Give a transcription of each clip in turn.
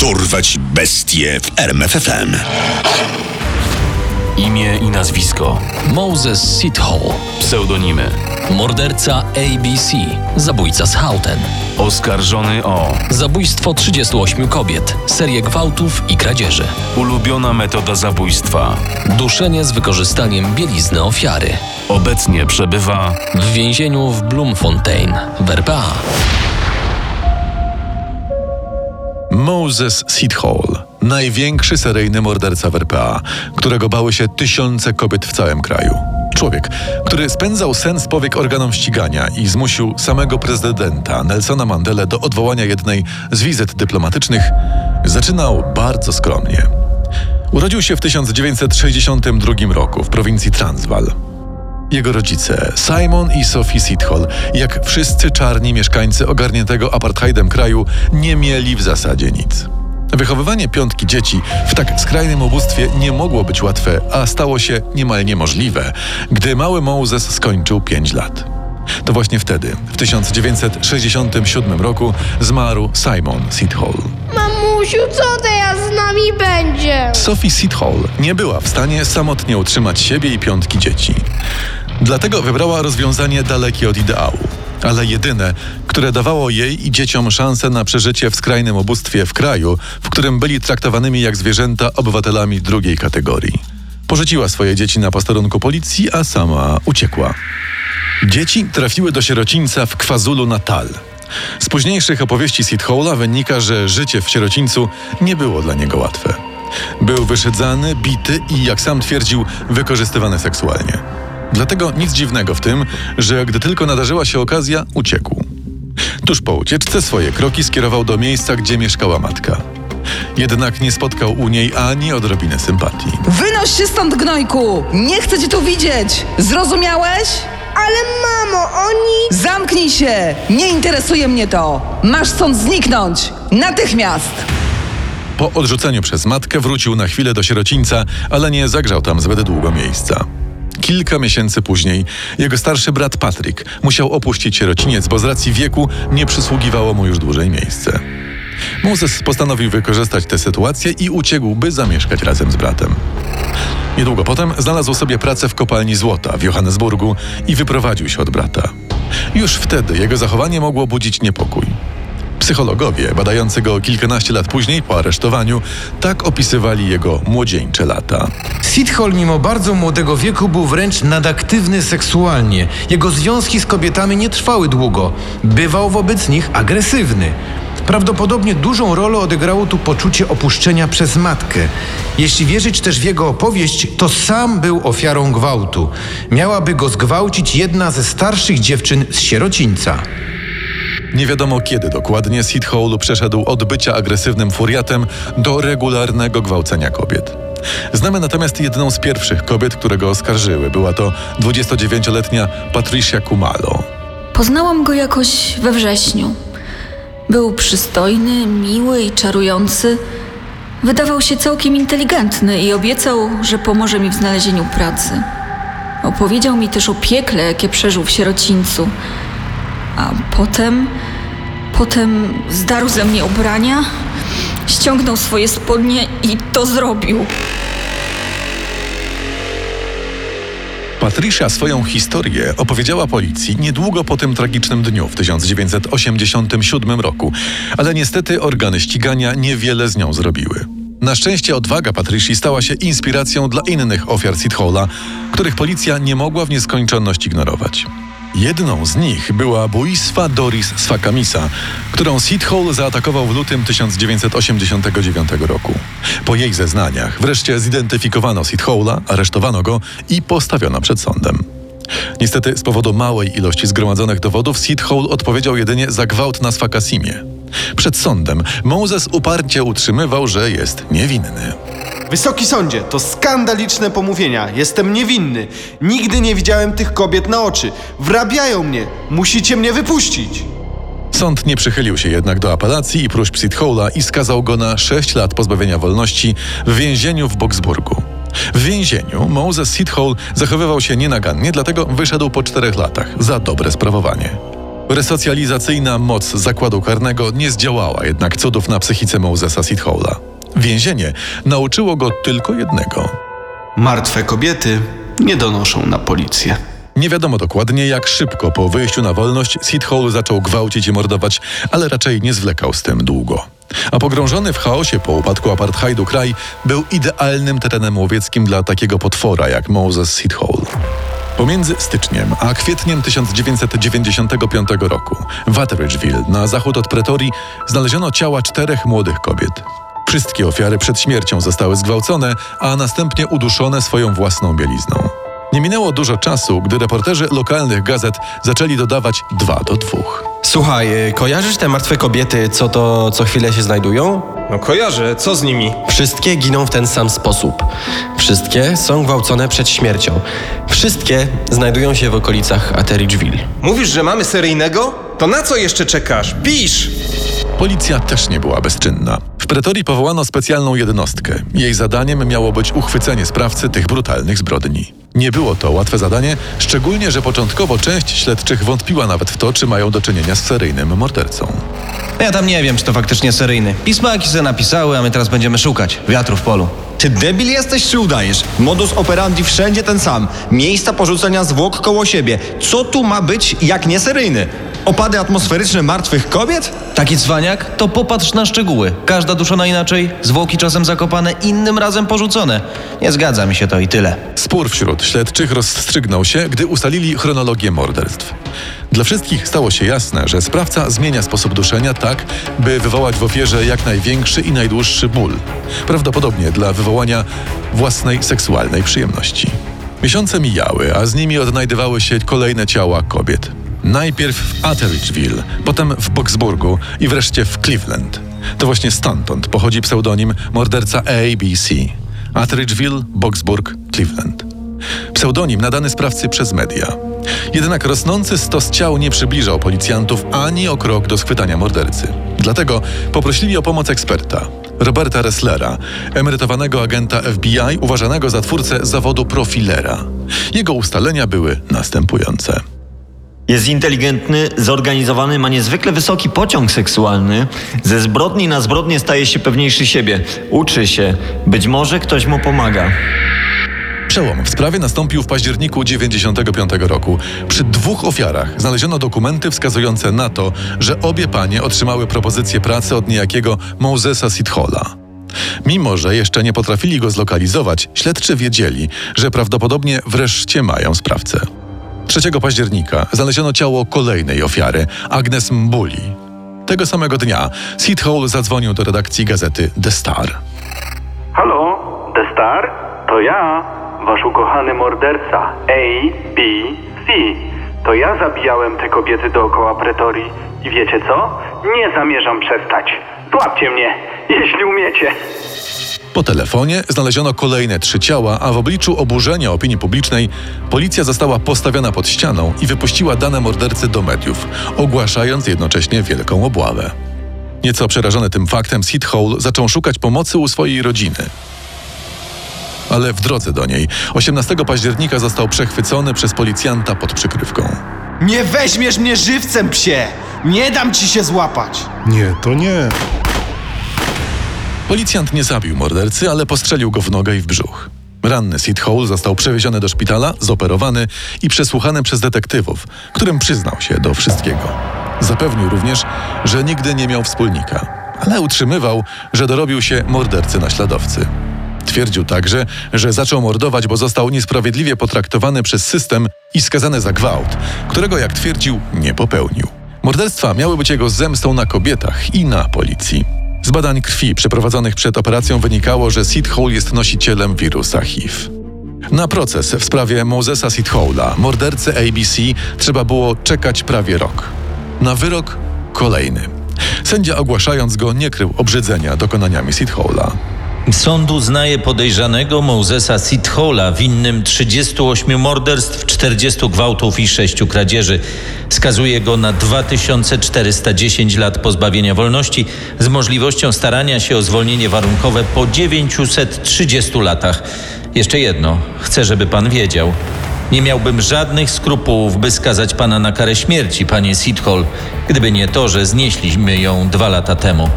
Dorwać bestie w RMFFM. Imię i nazwisko. Moses Sithole, Pseudonimy. morderca ABC, zabójca z Houghton, Oskarżony o zabójstwo 38 kobiet, serię gwałtów i kradzieży, ulubiona metoda zabójstwa. duszenie z wykorzystaniem bielizny ofiary. Obecnie przebywa W więzieniu w Bloemfontein, w RPA. Moses Sithole, największy seryjny morderca w RPA, którego bały się tysiące kobiet w całym kraju. Człowiek, który spędzał sen z powiek organom ścigania i zmusił samego prezydenta Nelsona Mandelę do odwołania jednej z wizyt dyplomatycznych, zaczynał bardzo skromnie. Urodził się w 1962 roku w prowincji Transvaal. Jego rodzice, Simon i Sophie Sithole, jak wszyscy czarni mieszkańcy ogarniętego apartheidem kraju, nie mieli w zasadzie nic. Wychowywanie piątki dzieci w tak skrajnym ubóstwie nie mogło być łatwe, a stało się niemal niemożliwe, gdy mały Moses skończył 5 lat. To właśnie wtedy, w 1967 roku, zmarł Simon Sithole. Mamusiu, co teraz z nami będzie? Sophie Sithole nie była w stanie samotnie utrzymać siebie i piątki dzieci. Dlatego wybrała rozwiązanie dalekie od ideału, ale jedyne, które dawało jej i dzieciom szansę na przeżycie w skrajnym ubóstwie w kraju, w którym byli traktowanymi jak zwierzęta obywatelami drugiej kategorii. Porzuciła swoje dzieci na posterunku policji, a sama uciekła. Dzieci trafiły do sierocińca w Kwazulu Natal. Z późniejszych opowieści Sithola wynika, że życie w sierocińcu nie było dla niego łatwe. Był wyszydzany, bity i, jak sam twierdził, wykorzystywany seksualnie. Dlatego nic dziwnego w tym, że gdy tylko nadarzyła się okazja, uciekł. Tuż po ucieczce swoje kroki skierował do miejsca, gdzie mieszkała matka. Jednak nie spotkał u niej ani odrobiny sympatii. Wynoś się stąd, gnojku! Nie chcę cię tu widzieć! Zrozumiałeś? Ale mamo, oni... Zamknij się! Nie interesuje mnie to! Masz stąd zniknąć! Natychmiast! Po odrzuceniu przez matkę wrócił na chwilę do sierocińca, ale nie zagrzał tam zbyt długo miejsca. Kilka miesięcy później jego starszy brat Patryk musiał opuścić sierociniec, bo z racji wieku nie przysługiwało mu już dłużej miejsce. Moses postanowił wykorzystać tę sytuację i uciekł, by zamieszkać razem z bratem. Niedługo potem znalazł sobie pracę w kopalni złota w Johannesburgu i wyprowadził się od brata. Już wtedy jego zachowanie mogło budzić niepokój. Psychologowie, badający go kilkanaście lat później po aresztowaniu, tak opisywali jego młodzieńcze lata. Sithol mimo bardzo młodego wieku był wręcz nadaktywny seksualnie. Jego związki z kobietami nie trwały długo. Bywał wobec nich agresywny. Prawdopodobnie dużą rolę odegrało tu poczucie opuszczenia przez matkę. Jeśli wierzyć też w jego opowieść, to sam był ofiarą gwałtu. Miałaby go zgwałcić jedna ze starszych dziewczyn z sierocińca. Nie wiadomo kiedy dokładnie Sid Hole przeszedł od bycia agresywnym furiatem do regularnego gwałcenia kobiet. Znamy natomiast jedną z pierwszych kobiet, które go oskarżyły. Była to 29-letnia Patricia Kumalo. Poznałam go jakoś we wrześniu. Był przystojny, miły i czarujący. Wydawał się całkiem inteligentny i obiecał, że pomoże mi w znalezieniu pracy. Opowiedział mi też o piekle, jakie przeżył w sierocińcu. A potem, potem zdarł ze mnie ubrania, ściągnął swoje spodnie i to zrobił. Patricia swoją historię opowiedziała policji niedługo po tym tragicznym dniu w 1987 roku, ale niestety organy ścigania niewiele z nią zrobiły. Na szczęście odwaga Patrici stała się inspiracją dla innych ofiar Sithola, których policja nie mogła w nieskończoność ignorować. Jedną z nich była Buisfa Doris Sfakamisa, którą Sithole zaatakował w lutym 1989 roku. Po jej zeznaniach wreszcie zidentyfikowano Sithola, aresztowano go i postawiono przed sądem. Niestety z powodu małej ilości zgromadzonych dowodów Sithole odpowiedział jedynie za gwałt na Sfakasimie. Przed sądem Moses uparcie utrzymywał, że jest niewinny. Wysoki sądzie, to skandaliczne pomówienia. Jestem niewinny. Nigdy nie widziałem tych kobiet na oczy. Wrabiają mnie. Musicie mnie wypuścić. Sąd nie przychylił się jednak do apelacji i próśb Sithola i skazał go na 6 lat pozbawienia wolności w więzieniu w Boksburgu. W więzieniu Moses Sithole zachowywał się nienagannie, dlatego wyszedł po czterech latach za dobre sprawowanie. Resocjalizacyjna moc zakładu karnego nie zdziałała jednak cudów na psychice Mosesa Sithola. Więzienie nauczyło go tylko jednego. Martwe kobiety nie donoszą na policję. Nie wiadomo dokładnie, jak szybko po wyjściu na wolność Sithole zaczął gwałcić i mordować, ale raczej nie zwlekał z tym długo. A pogrążony w chaosie po upadku apartheidu kraj był idealnym terenem łowieckim dla takiego potwora jak Moses Sithole. Pomiędzy styczniem a kwietniem 1995 roku w Atteridgeville na zachód od Pretorii znaleziono ciała czterech młodych kobiet. Wszystkie ofiary przed śmiercią zostały zgwałcone, a następnie uduszone swoją własną bielizną. Nie minęło dużo czasu, gdy reporterzy lokalnych gazet zaczęli dodawać dwa do dwóch. Słuchaj, y, kojarzysz te martwe kobiety, co to co chwilę się znajdują? No kojarzę, co z nimi? Wszystkie giną w ten sam sposób. Wszystkie są gwałcone przed śmiercią. Wszystkie znajdują się w okolicach Atteridgeville. Mówisz, że mamy seryjnego? To na co jeszcze czekasz? Pisz! Policja też nie była bezczynna. W Pretorii powołano specjalną jednostkę. Jej zadaniem miało być uchwycenie sprawcy tych brutalnych zbrodni. Nie było to łatwe zadanie, szczególnie, że początkowo część śledczych wątpiła nawet w to, czy mają do czynienia z seryjnym mordercą. Ja tam nie wiem, czy to faktycznie seryjny. Pismaki se napisały, a my teraz będziemy szukać. Wiatru w polu. Ty debil jesteś czy udajesz? Modus operandi wszędzie ten sam. Miejsca porzucenia zwłok koło siebie. Co tu ma być jak nie seryjny? Opady atmosferyczne martwych kobiet? Taki cwaniak? To popatrz na szczegóły. Każda duszona inaczej, zwłoki czasem zakopane, innym razem porzucone. Nie zgadza mi się to i tyle. Spór wśród śledczych rozstrzygnął się, gdy ustalili chronologię morderstw. Dla wszystkich stało się jasne, że sprawca zmienia sposób duszenia tak, by wywołać w ofierze jak największy i najdłuższy ból. Prawdopodobnie dla wywołania własnej seksualnej przyjemności. Miesiące mijały, a z nimi odnajdywały się kolejne ciała kobiet. Najpierw w Atteridgeville, potem w Boxburgu i wreszcie w Cleveland. To właśnie stamtąd pochodzi pseudonim morderca ABC. Atteridgeville, Boxburg, Cleveland. Pseudonim nadany sprawcy przez media. Jednak rosnący stos ciał nie przybliżał policjantów ani o krok do schwytania mordercy. Dlatego poprosili o pomoc eksperta, Roberta Resslera, emerytowanego agenta FBI, uważanego za twórcę zawodu profilera. Jego ustalenia były następujące. Jest inteligentny, zorganizowany, ma niezwykle wysoki pociąg seksualny. Ze zbrodni na zbrodnię staje się pewniejszy siebie. Uczy się. Być może ktoś mu pomaga. Przełom w sprawie nastąpił w październiku 95 roku. Przy dwóch ofiarach znaleziono dokumenty wskazujące na to, że obie panie otrzymały propozycję pracy od niejakiego Mosesa Sithola. Mimo, że jeszcze nie potrafili go zlokalizować, śledczy wiedzieli, że prawdopodobnie wreszcie mają sprawcę. 3 października znaleziono ciało kolejnej ofiary, Agnes Mbuli. Tego samego dnia Sithole zadzwonił do redakcji gazety The Star. Halo, The Star? To ja, wasz ukochany morderca A, B, C. To ja zabijałem te kobiety dookoła Pretorii. I wiecie co? Nie zamierzam przestać. Złapcie mnie, jeśli umiecie. Po telefonie znaleziono kolejne trzy ciała, a w obliczu oburzenia opinii publicznej policja została postawiona pod ścianą i wypuściła dane mordercy do mediów, ogłaszając jednocześnie wielką obławę. Nieco przerażony tym faktem, Sid Hole zaczął szukać pomocy u swojej rodziny. Ale w drodze do niej 18 października został przechwycony przez policjanta pod przykrywką. Nie weźmiesz mnie żywcem, psie! Nie dam ci się złapać! Nie, to nie. Policjant nie zabił mordercy, ale postrzelił go w nogę i w brzuch. Ranny Sid Hole został przewieziony do szpitala, zoperowany i przesłuchany przez detektywów, którym przyznał się do wszystkiego. Zapewnił również, że nigdy nie miał wspólnika, ale utrzymywał, że dorobił się mordercy naśladowcy. Twierdził także, że zaczął mordować, bo został niesprawiedliwie potraktowany przez system i skazany za gwałt, którego, jak twierdził, nie popełnił. Morderstwa miały być jego zemstą na kobietach i na policji. Z badań krwi przeprowadzonych przed operacją wynikało, że Sid Hole jest nosicielem wirusa HIV. Na proces w sprawie Mosesa Sithola, mordercy ABC, trzeba było czekać prawie rok. Na wyrok kolejny. Sędzia ogłaszając go nie krył obrzydzenia dokonaniami Sithola. Sąd uznaje podejrzanego Mosesa Sithola winnym 38 morderstw, 40 gwałtów i 6 kradzieży. Skazuje go na 2410 lat pozbawienia wolności z możliwością starania się o zwolnienie warunkowe po 930 latach. Jeszcze jedno, chcę, żeby pan wiedział. Nie miałbym żadnych skrupułów, by skazać pana na karę śmierci, panie Sithol, gdyby nie to, że znieśliśmy ją dwa lata temu.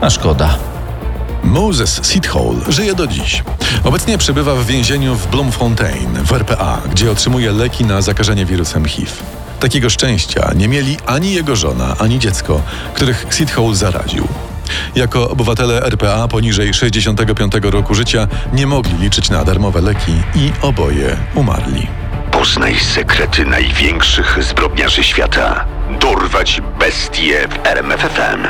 A szkoda. Moses Sithole żyje do dziś. Obecnie przebywa w więzieniu w Bloemfontein w RPA, gdzie otrzymuje leki na zakażenie wirusem HIV. Takiego szczęścia nie mieli ani jego żona, ani dziecko, których Sithole zaraził. Jako obywatele RPA poniżej 65 roku życia nie mogli liczyć na darmowe leki i oboje umarli. Poznaj sekrety największych zbrodniarzy świata. Dorwać bestie w RMFFM.